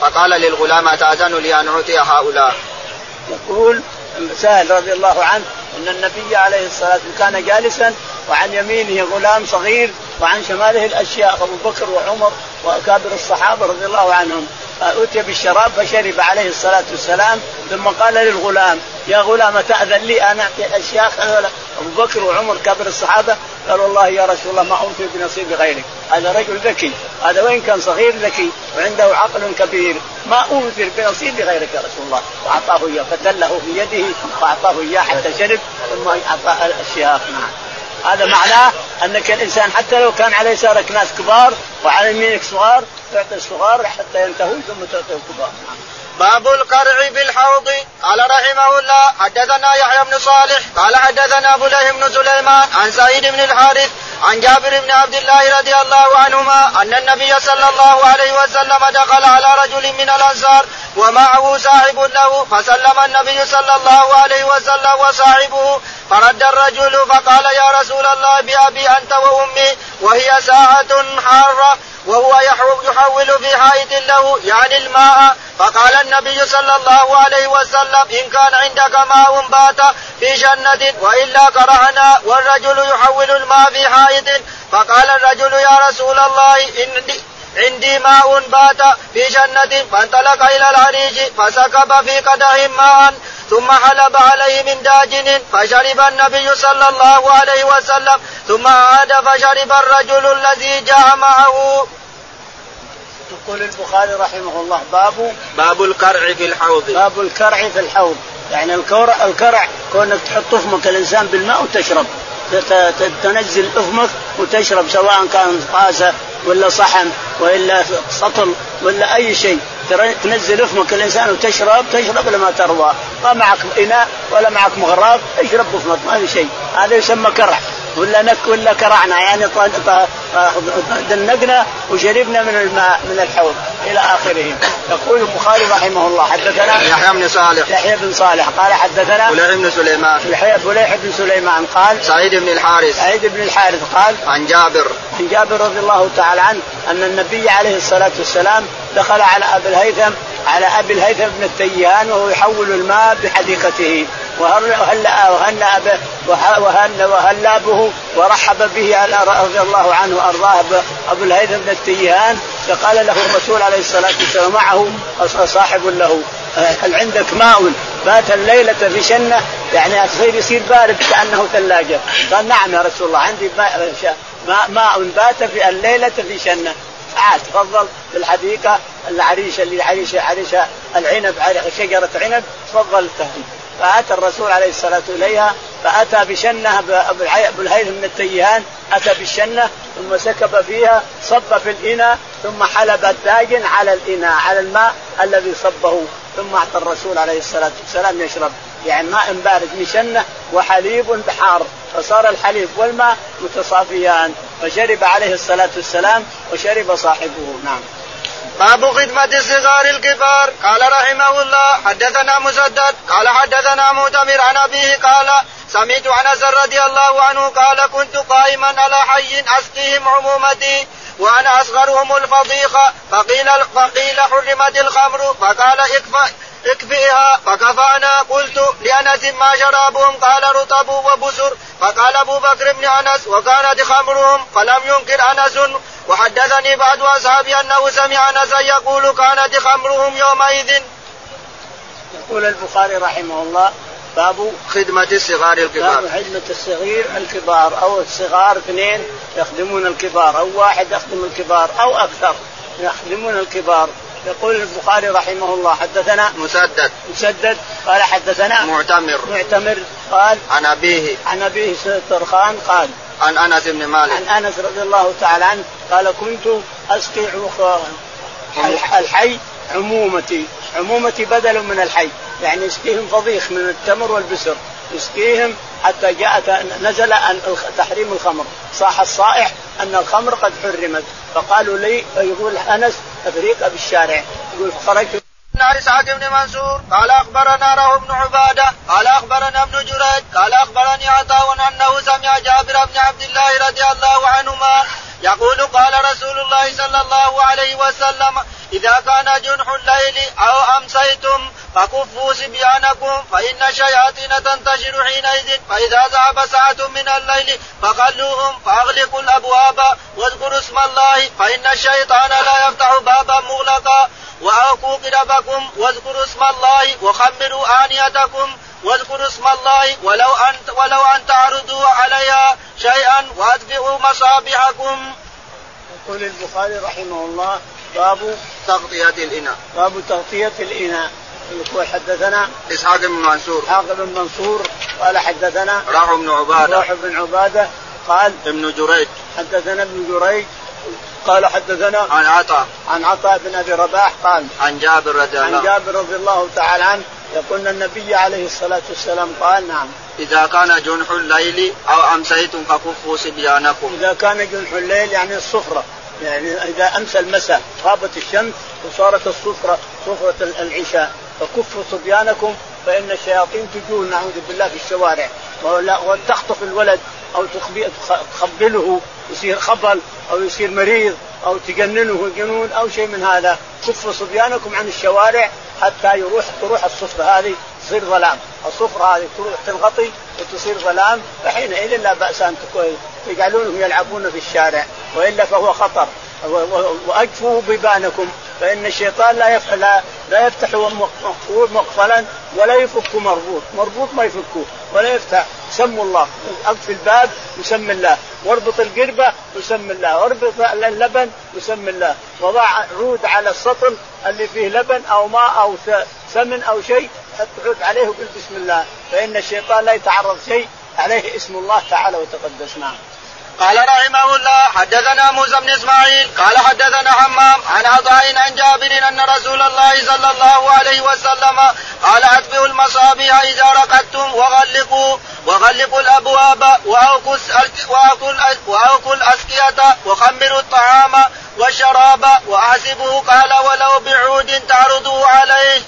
فقال للغلام أتأذن لي أن أعطي هؤلاء؟ يقول سهل رضي الله عنه إن النبي عليه الصلاة والسلام كان جالسا وعن يمينه غلام صغير وعن شماله الاشياء أبو بكر وعمر وأكابر الصحابة رضي الله عنهم. أتي بالشراب فشرب عليه الصلاة والسلام ثم قال للغلام يا غلام تأذن لي أن أعطي الأشياخ أبو بكر وعمر كبر الصحابة قال والله يا رسول الله ما أوفي بنصيب غيرك هذا رجل ذكي هذا وين كان صغير ذكي وعنده عقل كبير ما أوفر بنصيب غيرك يا رسول الله. وأعطاه إياه فتله في يده وأعطاه إياه حتى شرب ثم أعطى الشياخ نعم هذا معناه أنك الإنسان حتى لو كان على يسارك ناس كبار وعلى يمينك صغار تعطي الصغار حتى ينتهوا ثم تعطي الكبار باب القرع بالحوض. قال رحمه الله حدثنا يحيى بن صالح قال حدثنا فليح بن سليمان عن سعيد بن الحارث عن جابر بن عبد الله رضي الله عنهما أن النبي صلى الله عليه وسلم دخل على رجل من الأنصار ومعه صاحب له فسلم النبي صلى الله عليه وسلم وصاحبه فرد الرجل فقال يا رسول الله بأبي أنت وأمي وهي ساعة حارة. وهو يحول في حائط له يعني الماء. فقال النبي صلى الله عليه وسلم إن كان عندك ماء بات في جنة وإلا كرهنا. والرجل يحول الماء في حائط. فقال الرجل يا رسول الله إن عندي ماء بات في جنة فانطلق إلى العريج فسكب في قدح ماء ثم حلب عليه من داجن فشرب النبي صلى الله عليه وسلم ثم عاد فشرب الرجل الذي جاء معه. يقول البخاري رحمه الله باب باب الكرع في الحوض. باب الكرع في الحوض. يعني الكرع الكرع كونك تحط أفمك الإنسان بالماء وتشرب. تنزل أفمك وتشرب سواء كان طاسه ولا صحن. وإلا سطل ولا أي شيء. تنزل أفمك الإنسان وتشرب تشرب لما ترضى. ما معك إناء ولا معك مغراف اشرب أفمك ما في شيء. هذا يسمى كرع ولا نك ولا كرعنا. يعني دنقنا وشربنا من الماء من الحوض إلى آخره. يقول البخاري رحمه الله حدثنا يحيى بن صالح. يحيى بن صالح. قال حدثنا فليح بن سليمان. فليح بن سليمان قال سعيد بن الحارث. سعيد بن الحارث قال عن جابر. عن جابر رضي الله تعالى عنه أن النبي عليه الصلاة والسلام دخل على أبي الهيثم على ابي الهيثم بن التيهان وهو يحول الماء بحديقته. وهلا وهنا به وهن وهلا به ورحب به رضي الله عنه وأرضاه ابو الهيثم بن التيهان فقال له الرسول عليه الصلاة والسلام معه صاحب له. هل عندك ماء؟ بات الليلة في شنة. يعني تصير يصير بارد كأنه ثلاجة. قال نعم يا رسول الله عندي ماء, ماء بات في الليلة في شنة. عاد تفضل. في الحديقة العريش اللي عريش عريش العنب شجرة عنب. تفضل. تهدي فأتى الرسول عليه الصلاة والسلام اليها فأتى بشنة أبو الهيثم من التيهان. أتى بالشنة ثم سكب فيها صب في الإناء ثم حلب الداجن على الإناء على الماء الذي صبه. ثم أعطى الرسول عليه الصلاة والسلام يشرب. يعني ماء بارد مشنه وحليب بحار. فصار الحليب والماء متصافيان فشرب عليه الصلاة والسلام وشرب صاحبه. نعم. باب خدمة الصغار الكبار. قال رحمه الله حدثنا مسدد. قال حدثنا مؤتمر عن أبيه قال سمعت أنس رضي الله عنه قال كنت قائما على حي أسقيهم عمومتي وأنا أصغرهم الفضيخة فقيل فقيل حرمت الخمر فقال اكفى اكفئها. فكفانا قلت لأنس ما شرابهم. قال رطب وبسر. فقال أبو بكر بن أنس وكانت خمرهم. فلم ينكر أنس. وحدثني بعض أصحابي أنه سمع أنس يقول كانت خمرهم يومئذ. يقول البخاري رحمه الله باب خدمة الصغار الكبار. باب خدمة الصغير الكبار أو الصغار اثنين يخدمون الكبار أو واحد يخدم الكبار أو أكثر يخدمون الكبار. يقول البخاري رحمه الله حدثنا مسدد. مسدد قال حدثنا معتمر. معتمر قال عن أبيه. عن أبيه طرخان قال عن أنس بن مالك. عن أنس رضي الله تعالى عنه قال كنت أسقي الحي عمومتي عمومتي بدل من الحي يعني يسقيهم فضيخ من التمر والبسر. يسقيهم حتى جاءت نزل أن تحريم الخمر. صاح الصائح أن الخمر قد حرمت. فقالوا لي يقول أنس أفريق بالشارع يقول خرجت. عن اسحاق بن منصور قال أخبرنا روح بن عبادة قال أخبرنا ابن جريج قال أخبرني عطاء أنه سمع جابر بن عبد الله رضي الله عنهما يقول قال رسول الله صلى الله عليه وسلم إذا كان جنح الليل أو أمسيتم فكفوا صبيانكم فإن الشياطين تنتشر حينئذ فإذا ذهب ساعة من الليل فخلوهم فأغلقوا الأبواب واذكروا اسم الله فإن الشيطان لا يفتح بابا مغلقا وأوقوا قربكم واذكروا اسم الله وخمروا آنيتكم واذكروا اسم الله ولو أن ولو أن تعرضوا عليها شيئا وأدفئوا مصابيحكم. يقول البخاري رحمه الله باب تغطية الإناء. باب تغطية الإناء. يقول حدثنا إسحاق بن منصور. إسحاق بن منصور قال حدثنا راح بن عبادة. راح بن عبادة قال ابن جريج. حدثنا ابن جريج قال حدثنا عن عطاء. عن عطاء بن أبي رباح قال عن جابر رضي الله عن جابر رضي الله تعالى عنه يقول النبي عليه الصلاة والسلام قال نعم. إذا كان جنح الليل أو أمسيتم فكفوا صبيانكم. إذا كان جنح الليل يعني الصفرة. يعني إذا امسى المساء غابت الشمس وصارت الصفرة صفرة العشاء. فكفوا صبيانكم فإن الشياطين تجول نعوذ بالله في الشوارع. وتخطف الولد. أو تخبله يصير خبل أو يصير مريض أو تجننه جنون أو شيء من هذا. كفوا صبيانكم عن الشوارع حتى يروح تروح الصفره هذه تصير ظلام. الصفرة هذه تروح تنغطي وتصير ظلام. فحينئذ لا بأس أن تجعلونهم يلعبون في الشارع وإلا فهو خطر. واجفوا بيبانكم فإن الشيطان لا يفتح لا, يفتح مقفلا ولا يفك مربوط، مربوط ما يفكوه ولا يفتح. سموا الله. اقف الباب يسمي الله. واربط القربة يسمي الله. واربط اللبن يسمي الله. وضع عود على السطل اللي فيه لبن أو ماء أو سمن أو شيء حط عود عليه وقل بسم الله. فإن الشيطان لا يتعرض شيء عليه اسم الله تعالى وتقدس. نعم. قال رحمه الله حدثنا موسى بن إسماعيل قال حدثنا حمام عن عطاء عن جابر أن رسول الله صلى الله عليه وسلم قال اطفئوا المصابيح إذا رقدتم وغلقوا وغلقوا الأبواب وأوقوا وأوقوا الأسقية وخمروا الطعام والشراب واحسبه قال ولو بعود تعرضوا عليه.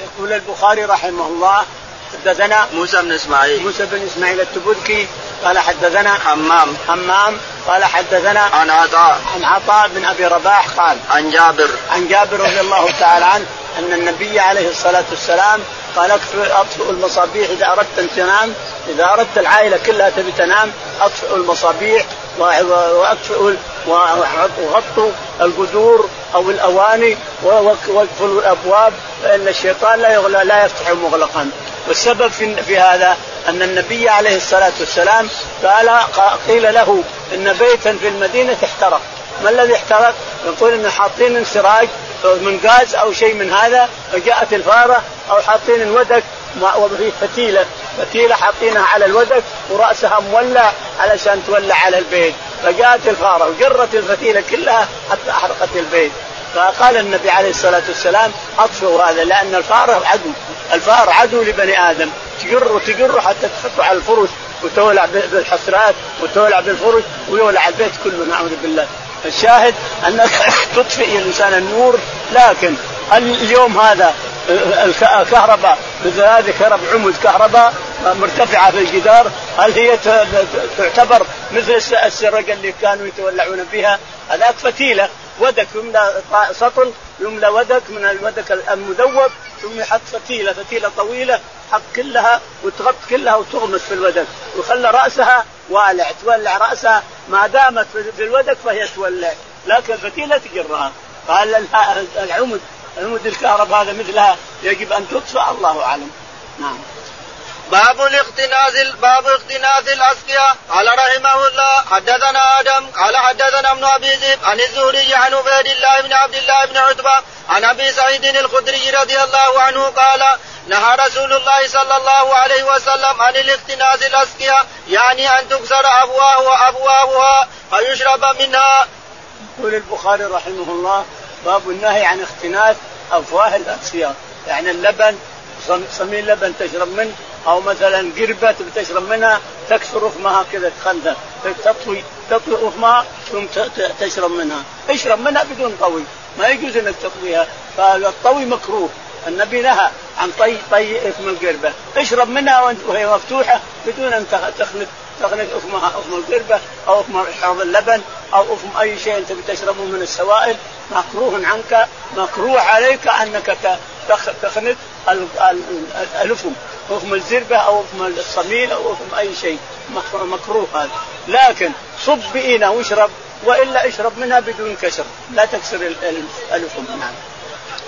يقول البخاري رحمه الله حدثنا موسى بن إسماعيل موسى بن إسماعيل التبوذكي قال حدثنا حمام. حمام. قال حدثنا عن عطاء عن عطاء بن أبي رباح قال عن جابر. عن جابر رضي الله تعالى عنه أن النبي عليه الصلاة والسلام قال اطفئوا المصابيح إذا أردت أن تنام. إذا أردت العائلة كلها تبي تنام اطفئوا المصابيح واطفئوا وغطوا القدور أو الأواني واقفلوا الأبواب فان الشيطان لا يغلى لا يفتح مغلقا. والسبب في, في هذا أن النبي عليه الصلاة والسلام قال قيل له إن بيتا في المدينة احترق. ما الذي احترق؟ يقول إن حاطين سراج من غاز أو شيء من هذا فجاءت الفارة أو حاطين ودك وفي فتيلة. فتيلة حاطينها على الودك ورأسها مولع علشان تولع على البيت. فجاءت الفارة وجرت الفتيلة كلها حتى أحرقت البيت. فقال النبي عليه الصلاة والسلام أطفئوا هذا لأن الفارة عدو. الفار عدو لبني آدم. تجر تجر حتى تحطه على الفرش وتولع بالحسرات وتولع بالفرش ويولع البيت كله نعوذ بالله. الشاهد أنك تطفئ الانسان النور لكن اليوم هذا الكهرباء مثل هذه كهرباء عمود كهرباء مرتفعة في الجدار هل هي تعتبر مثل السرقة اللي كانوا يتولعون بها؟ هذاك فتيلة. ودك يملى سطل يملى ودك من الودك المذوب ثم يحط فتيلة فتيلة طويلة حط كلها وتغط كلها وتغمس في الودك. وخلى رأسها والع تولع رأسها ما دامت في الودك فهي تولع. لكن الفتيلة تجرها قال العمد عمود الكهرباء هذا مثلها يجب أن تطفى الله أعلم. نعم. باب الاقتناز باب اقتناز الاسقياء قال رحمه الله حدثنا آدم قال حدثنا ابن أبي ذئب عن الزهري عن عبيد الله بن عبد الله بن عتبة عن أبي سعيد الخدري رضي الله عنه قال نهى رسول الله صلى الله عليه وسلم عن الاقتناز الاسقياء يعني أن تكسر أبواه وأبوابها فيشرب منها. يقول البخاري رحمه الله باب النهي عن اختناس أفواه الاسقياء يعني اللبن صميل لبن تشرب منه أو مثلا قربة تشرب منها تكسر رفمها كذا تخلها تطوي تطوي رفمها ثم تشرب منها. اشرب منها بدون طوي. ما يجوز إنك تطويها. فالطوي مكروه. النبي نهى عن طي طي أفم القربة. اشرب منها وهي مفتوحة بدون أن تخلط تخلط أفمها أفم القربة أو أفم حوض اللبن أو أفم أي شيء أنت بتشربه من السوائل. مكروه عنك. مكروه عليك أنك تخلط الأفم. افم الزربة أو افم الصميل أو افم أي شيء. مكروه هذا. لكن صب بإنا واشرب وإلا اشرب منها بدون كسر. لا تكسر الأفم. نعم.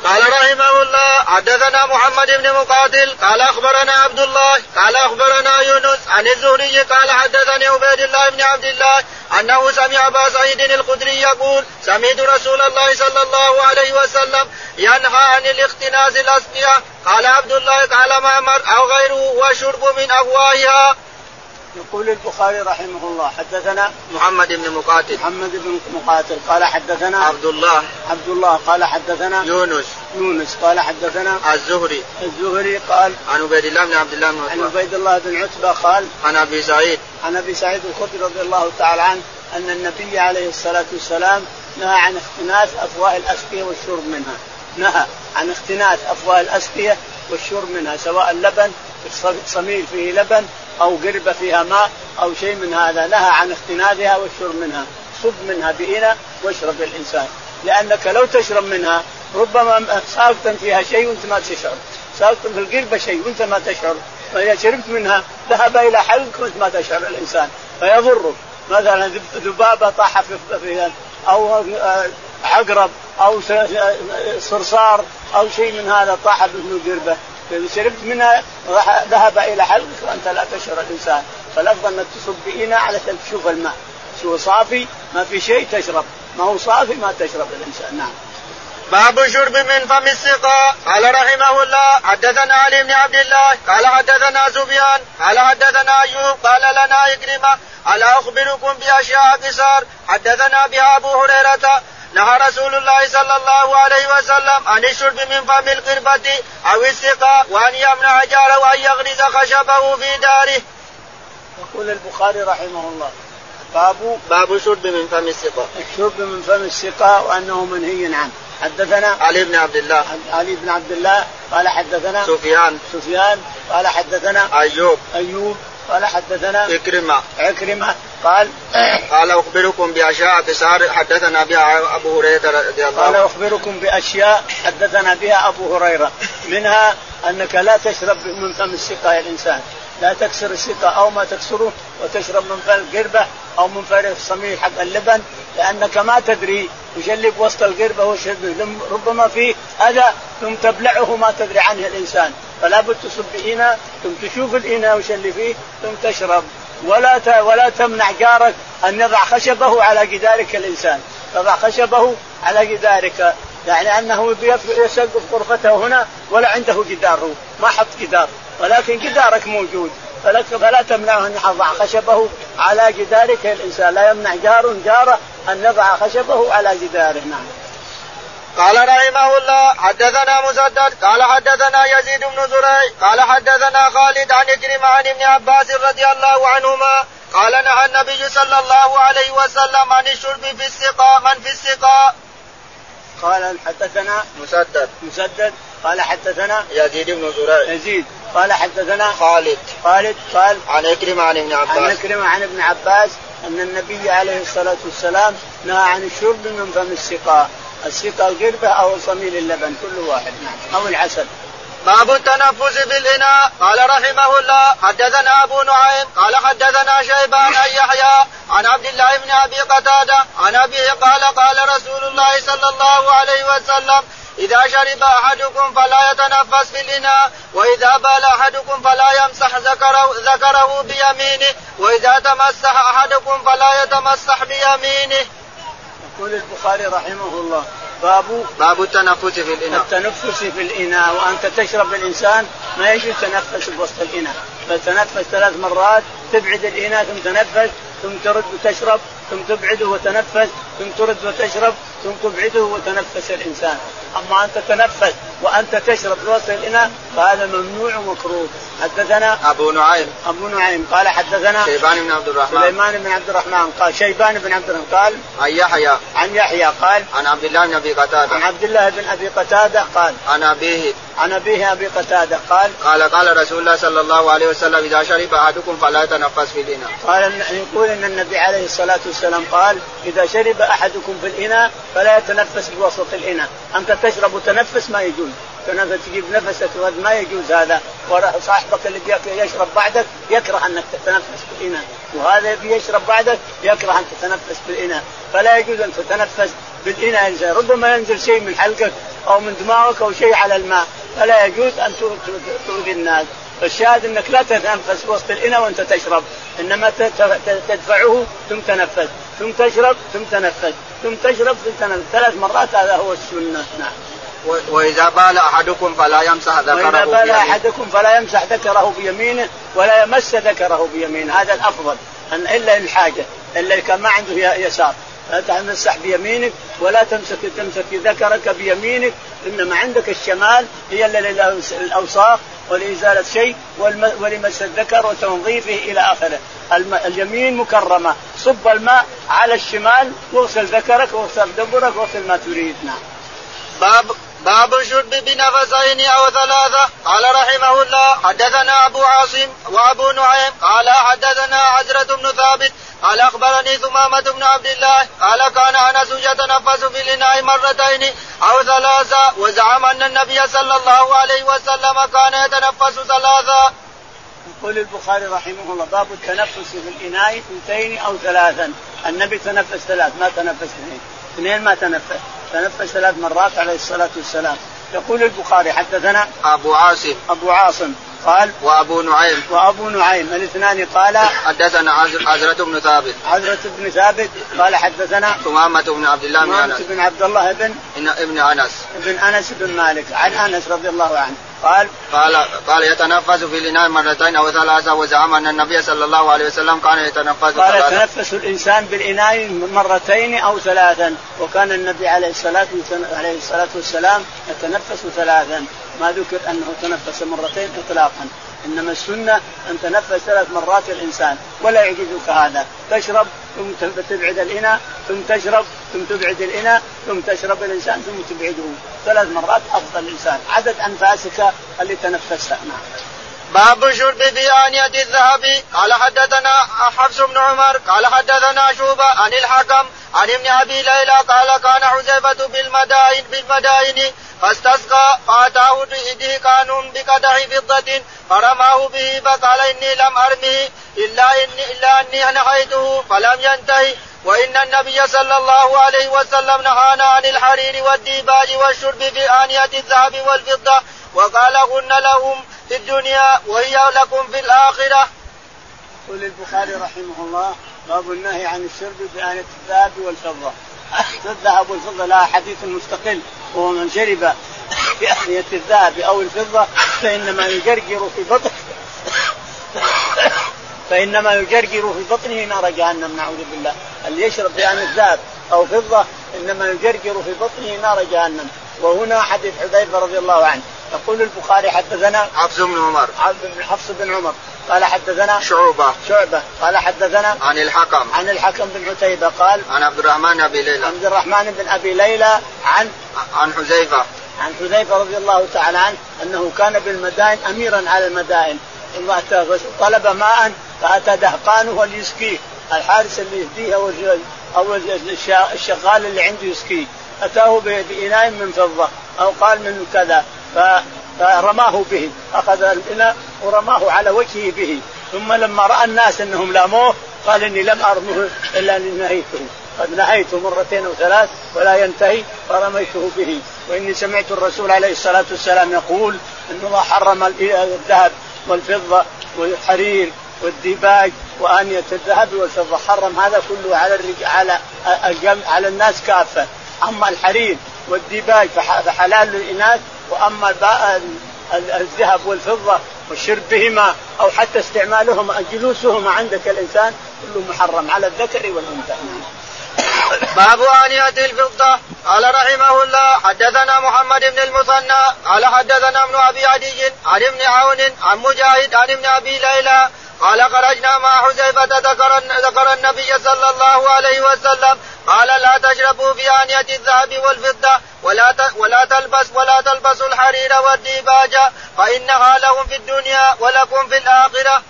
قال رحمه الله حدثنا محمد بن مقاتل قال أخبرنا عبد الله قال أخبرنا يونس عن الزهري قال حدثني عبيد الله بن عبد الله أنه سمع أبا سعيد الخدري يقول سمعت رسول الله صلى الله عليه وسلم ينهى عن الاختناز الاسقياء قال عبد الله قال معمر أو غيره وشرب من افواهها يقول البخاري رحمه الله حدثنا محمد بن مقاتل. محمد بن مقاتل. قال حدثنا عبد الله. عبد الله. قال حدثنا يونس. يونس. قال حدثنا الزهري. الزهري قال عن عبيد الله بن عبد الله بن عن عبيد الله بن عتبة قال عن أبي سعيد. عن أبي سعيد الخدري رضي الله تعالى عنه أن النبي عليه الصلاة والسلام نهى عن اختناس أفواه الاسقيه والشرب منها. نهى عن اختناس أفواه الاسقيه والشرب منها سواء اللبن صميل فيه لبن أو قربه فيها ماء أو شيء من هذا نهى عن اختناثها والشرب منها. صب منها بإناء واشرب الانسان لأنك لو تشرب منها ربما ساقطا فيها شيء وأنت ما تشعر. ساقطا في القربة شيء وأنت ما تشعر. فإذا شربت منها ذهب إلى حلقك وأنت ما تشعر الإنسان. فيضرك. مثلا ذبابة طاح في أو عقرب أو صرصار أو شيء من هذا طاح بابن القربة. فاذا شربت منها ذهب إلى حلقك وأنت لا تشعر الإنسان. فالأفضل انك تصب بإناء علشان تشوف الماء. شو صافي ما في شيء تشرب. ما هو صافي ما تشرب الإنسان. نعم. باب شرب من فم السقاء قال رحمه الله حدثنا علي بن عبد الله قال حدثنا سفيان قال حدثنا أيوب قال لنا إكرمة الا أخبركم بأشياء قصار حدثنا بها أبو هريرة نهى رسول الله صلى الله عليه وسلم عن الشرب من فم القربة أو السقاء وأن يمنع جاره وأن يغرز خشبه في داره. يقول البخاري رحمه الله باب باب شرب من فم السقاء الشرب من فم السقاء وأنه منهي عنه. حدثنا علي بن عبد الله. علي بن عبد الله قال حدثنا سفيان. سفيان قال حدثنا أيوب. أيوب قال حدثنا إكرمة. عكرمة قال قال أخبركم بأشياء قصار حدثنا بها أبو هريرة رضي الله قال أخبركم بأشياء حدثنا بها أبو هريرة منها أنك لا تشرب من فم السقاء يا الإنسان. لا تكسر السقاء أو ما تكسره وتشرب من فم القربة أو من فم الصميل حق اللبن لأنك ما تدري وش اللي بوسط القربة وش ربما فيه أذى ثم تبلعه ما تدري عنه الإنسان. فلا بد تصب إناء ثم تشوف الإناء وش اللي فيه ثم تشرب. ولا ولا تمنع جارك أن يضع خشبه على جدارك الإنسان. يضع خشبه على جدارك. يعني أنه يسقف غرفته هنا ولا عنده جدار ما حط جدار. ولكن جدارك موجود. فلك فلا تمنعه أن يضع خشبه على جدارك الإنسان لا يمنع جار جاره أن يضع خشبه على جداره. نعم. قال رحمه الله حدثنا مسدد قال حدثنا يزيد بن زريع قال حدثنا خالد عن كريم عن ابن عباس رضي الله عنهما قال نهى النبي صلى الله عليه وسلم عن الشرب في السقاء من في السقاء؟ قال حدثنا مسدد. مسدد قال حدثنا يزيد بن زريع. يزيد. قال حدثنا خالد. خالد قال عن إكرمة عن ابن عباس. عن إكرمة عن ابن عباس أن النبي عليه الصلاة والسلام نهى عن الشرب من فم السقاء. السقاء القربة أو صميل اللبن كل واحد. نعم أو العسل. باب التنفس في الإناء قال رحمه الله حدثنا أبو نعيم قال حدثنا شيبان أن يحيى عن عبد الله بن أبي قتادة عن أبيه قال قال رسول الله صلى الله عليه وسلم إذا شرب أحدكم فلا يتنفس في الإناء وإذا بال أحدكم فلا يمسح ذكره, ذكره بيمينه وإذا تمسح أحدكم فلا يتمسح بيمينه. يقول البخاري رحمه الله باب باب التنفس في الإناء. التنفس في الإناء وأنت تشرب الإنسان ما يجوز تنفس بوسط الإناء. فتنفس ثلاث مرات تبعد الإناء ثم تنفس ثم ترد وتشرب ثم تبعده وتنفس ثم ترد وتشرب تبعده وتنفس الإنسان. أما أن تتنفس وأنت تشرب وسط الإناء فهذا ممنوع ومكروه. حدثنا أبو نعيم. أبو نعيم قال حدثنا شيبان بن عبد الرحمن. سليمان بن عبد الرحمن قال شيبان بن عبد الرحمن قال عن يحيى. عن يحيى قال عن عبد الله بن أبي قتادة. عن عبد الله بن أبي قتادة قال عن أبيه. عن أبيه أبي قتادة قال قال قال رسول الله صلى الله عليه وسلم إذا شرب أحدكم فلا يتنفس في الإناء. قال يقول إن النبي عليه الصلاة والسلام قال إذا شرب أحدكم في الإناء فلا يتنفس بوسط الإناء. أنت تشرب وتنفس ما يجوز. تنفس تجيب نفسك ما يجوز هذا. وصاحبك اللي يشرب بعدك يكره أنك تتنفس في الاناء وهذا يشرب بعدك يكره أن تتنفس في الاناء فلا يجوز أن تتنفس بالإناء ربما ينزل شيء من حلقك أو من دماغك أو شيء على الماء. فلا يجوز أن تؤذي الناس. فالشاهد أنك لا تتنفس وسط الإناء وأنت تشرب. إنما تدفعه ثم تنفس. ثم تشرب ثم تنفس. ثم تشرب ثلاث مرات هذا هو السنة. نعم. وإذا بال أحدكم فلا يمسح ذكره وإذا بال أحدكم فلا يمسح ذكره بيمينه ولا يمس ذكره بيمينه. هذا الأفضل. أن إلا الحاجة. إلا كان ما عنده يسار. لا تمسح بيمينك ولا تمسك تمسك ذكرك بيمينك. إنما عندك الشمال هي للاوساخ ولازاله شيء ولمس الذكر وتنظيفه إلى آخره. اليمين مكرمة. صب الماء على الشمال واغسل ذكرك واغسل دبرك واغسل ما تريد. نعم. باب باب الشرب بنفسين أو ثلاثة. قال رحمه الله حدثنا أبو عاصم وأبو نعيم. قال حدثنا عزرة بن ثابت. قال أخبرني ثمامة بن عبد الله. قال كان أنس يتنفس في الاناء مرتين أو ثلاثة وزعم أن النبي صلى الله عليه وسلم كان يتنفس ثلاثا. يقول البخاري رحمه الله باب التنفس في الإناء اثنتين أو ثلاثا. النبي تنفس ثلاث ما تنفس اثنين. اثنين ما تنفس. تنفس ثلاث مرات عليه الصلاة والسلام. يقول البخاري حدثنا أبو عاصم. أبو عاصم قال وأبو نعيم. وأبو نعيم الاثنان قال حدثنا عزرة بن ثابت. عزرة بن ثابت قال حدثنا ثمامة بن عبد الله بن أنس. بن عبد الله بن ابن أنس. ابن أنس بن مالك. عن أنس رضي الله عنه. قال قال قال يتنفس في الإناء مرتين أو ثلاثة وزعم أن النبي صلى الله عليه وسلم كان يتنفس قال يتنفس الإنسان بالإناء مرتين أو ثلاثا وكان النبي عليه الصلاة عليه الصلاة والسلام يتنفس ثلاثا. ما ذكر أنه تنفس مرتين اطلاقا. إنما السنة أن تنفس ثلاث مرات الإنسان ولا يعجزك هذا. تشرب ثم تبعد الإناء ثم تشرب ثم تبعد الإناء ثم تشرب الإنسان ثم تبعده. ثلاث مرات أفضل الإنسان. عدد أنفاسك اللي تنفسها. نعم. باب شرب بآنية الذهب. قال حدثنا حفص بن عمر قال حدثنا شوبة عن الحكم عن ابن أبي ليلى قال كان حذيفة بالمدائن بالمدائن فاستسقى فأتاه دهقان بقدح فضة فرماه به فقال إني لم أرمه إلا اني إلا أني نهيته فلم ينتهي وإن النبي صلى الله عليه وسلم نهانا عن الحرير والديباج والشرب في آنية الذهب والفضة وقال هن لهم في الدنيا وهي لكم في الآخرة. يقول البخاري رحمه الله باب النهي عن الشرب بآنية الذهب والفضة. الذهب والفضة لها حديث مستقل وهو من شرب بآنية الذهب أو الفضة فإنما يجرجر في بطن فإنما يجرجر في بطنه نار جهنم نعوذ بالله. اللي يشرب بان الذهب أو فضة إنما يجرجر في بطنه نار جهنم. وهنا حديث حذيفة رضي الله عنه. يقول البخاري حدثنا حفص بن عمر. حفص بن عمر. قال حدثنا شعبة. شعبة. قال حدثنا عن الحكم. عن الحكم بن عتيبة. قال عن عبد الرحمن بن أبي ليلى. عبد الرحمن بن أبي ليلى عن عن حذيفة. عن حذيفة رضي الله تعالى عنه أنه كان بالمدائن اميرا على المدائن. طلب ماء فأتى دهقانه ليسقيه الحارس اللي يهديه أو أو الشغال اللي عنده يسقيه أتاه بإناء من فضة أو قال من كذا. فرماه به. أخذ الإناء ورماه على وجهه به. ثم لما رأى الناس أنهم لاموه قال إني لم أرمه إلا إني نهيته. قد نهيته مرتين أو ثلاث ولا ينتهي فرميته به. وإني سمعت الرسول عليه الصلاة والسلام يقول إن الله حرم الذهب. والفضة والحرير والديباج وانيه الذهب والفضة. حرم هذا كله على على على الناس كافة. أما الحرير والديباج فحلال للإناث وأما الذهب والفضة والشرب بهما أو حتى استعمالهما جلوسهما عندك الإنسان كله محرم على الذكر والأنثى. باب آنية الفضة. قال رحمه الله حدثنا محمد بن المثنى. قال حدثنا ابن أبي عدي عن ابن عون عن مجاهد عن ابن أبي ليلى. قال خرجنا مع حذيفة ذكر ذكر النبي صلى الله عليه وسلم. قال لا تشربوا في آنية الذهب والفضة ولا ولا تلبس ولا تلبسوا الحرير والديباج فإنها لهم في الدنيا ولكم في الآخرة.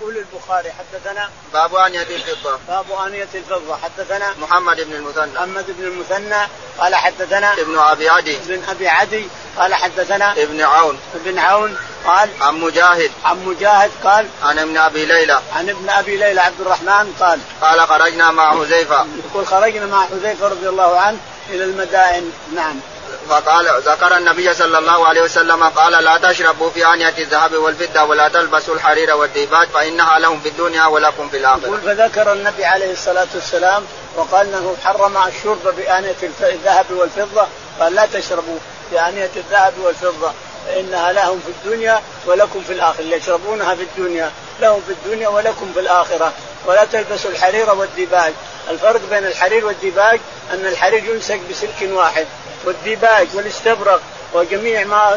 يقول البخاري حدثنا باب آنية الفضة. باب آنية الفضة. حدثنا محمد بن المثنى. محمد بن المثنى. قال حدثنا ابن أبي عدي. ابن أبي عدي. قال حدثنا ابن عون. ابن عون. قال عن مجاهد. عن مجاهد قال عن ابن أبي ليلى. عن ابن أبي ليلى عبد الرحمن قال قال خرجنا مع حذيفة. يقول خرجنا مع حذيفة رضي الله عنه إلى المدائن. نعم. فقال ذكر النبي صلى الله عليه وسلم قال لا تشربوا في آنية الذهب والفضة ولا تلبسوا الحرير والديباج فإنها لهم في الدنيا ولكم في الآخرة. يقول فذكر النبي عليه الصلاة والسلام وقال إنه حرم الشرب بآنية الذهب والفضة قال لا تشربوا بآنية الذهب والفضة فإنها لهم في الدنيا ولكم في الآخرة يشربونها في الدنيا لهم في الدنيا ولكم في الآخرة. ولا تلبسوا الحرير والديباج. الفرق بين الحرير والديباج أن الحرير يمسك بسلك واحد. والديباج والاستبرق وجميع ما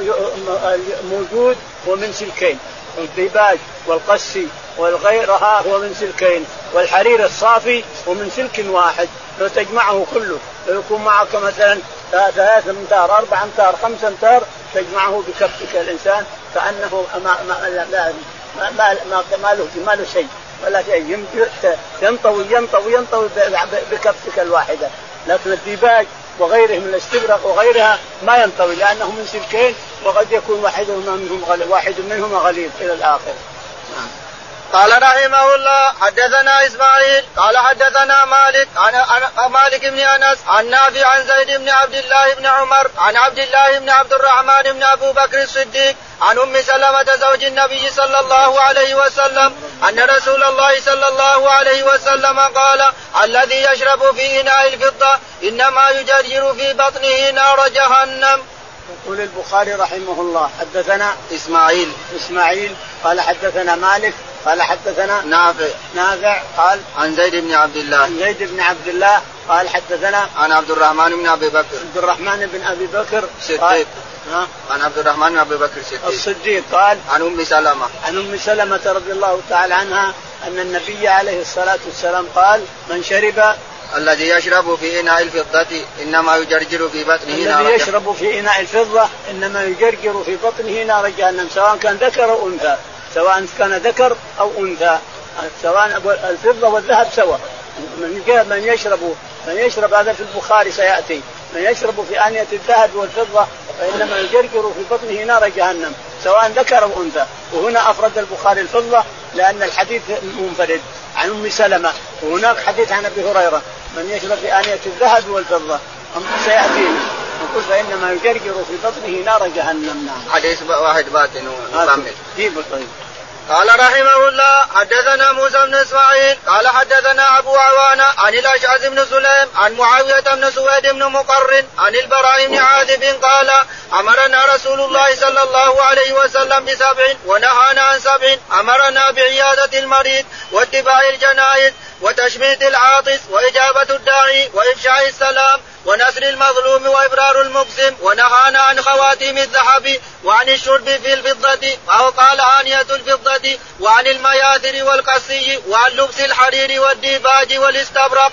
موجود هو من سلكين. الديباج والقسي والغيرها هو من سلكين. والحرير الصافي هو من سلك واحد. لو تجمعه كله. لو يكون معك مثلا ثلاث أمتار أربع أمتار خمس أمتار تجمعه بكفك الإنسان كانه ما ما ما, ما, له ما له شيء ولا شيء ينطوي ينطوي ينطوي بكفك الواحدة لكن الديباج وغيره من الاستبرق وغيرها ما ينطوي لأنه من سلكين وقد يكون واحد منهم واحد منهما غليظ إلى الآخر. نعم. قال رحمه الله حدثنا إسماعيل قال حدثنا مالك عن مالك بن أنس عن نافع عن زيد بن عبد الله بن عمر عن عبد الله بن عبد الرحمن بن أبو بكر الصديق عن أم سلمة زوج النبي صلى الله عليه وسلم أن رسول الله صلى الله عليه وسلم قال الذي يشرب في إناء الفضة إنما يجرجر في بطنه نار جهنم. يقول البخاري رحمه الله حدثنا إسماعيل إسماعيل قال حدثنا مالك قال حدثنا نافع. نافع قال عن زيد بن عبد الله. عن زيد بن عبد الله قال حدثنا عن عبد الرحمن بن أبي بكر. عبد الرحمن بن أبي بكر صديق. عن عبد الرحمن بن أبي بكر الصديق الصديق قال عن أم سلمة. عن أم سلمة رضي الله تعالى عنها أن النبي عليه الصلاة والسلام قال من شرب الذي يشرب في إناء الفضة إنما يجرجر في بطنه الذي يشرب في إناء الفضة إنما يجرجر في بطنه نار جهنم سواء كان ذكر أو أنثى. سواء كان ذكر أو أنثى سواء الفضة والذهب سواء من من يشرب من يشرب هذا في البخاري سيأتي. من يشرب في آنية الذهب والفضة فإنما يجرجر في بطنه نار جهنم سواء ذكر أو أنثى. وهنا أفرد البخاري الفضة لأن الحديث منفرد عن أم سلمة. وهناك حديث عن أبي هريرة من يشرب في آنية الذهب والفضة. سيأتي يقول فإنما يجرجر في بطنه نار جهنم. نعم. حديث واحد باطن وكامل طيب؟ قال رحمه الله حدثنا موسى بن إسماعيل قال حدثنا أبو عوانة عن الأشعث بن سليم عن معاوية بن سويد بن مقرن عن البراء بن عازب قال أمرنا رسول الله صلى الله عليه وسلم بسبع ونهانا عن سبع. أمرنا بعيادة المريض واتباع الجنائز وتشميت العاطس وإجابة الداعي وإفشاء السلام ونسر المظلوم وإبرار المقسم ونهانا عن خواتيم الذهب وعن الشرب في الفضة أو قال آنية الفضة وعن المياثر والقسي وعن لبس الحرير والديباج والاستبرق.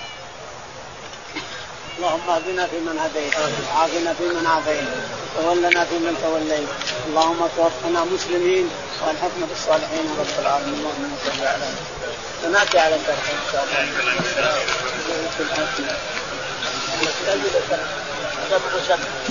اللهم اهدنا فيمن هديت وعافنا فيمن عافيت وتولنا فيمن توليت. اللهم توفنا مسلمين وألحقنا بالصالحين رب العالمين. اللهم صل على سناتي على الدرس إن شاء الله. على الثلج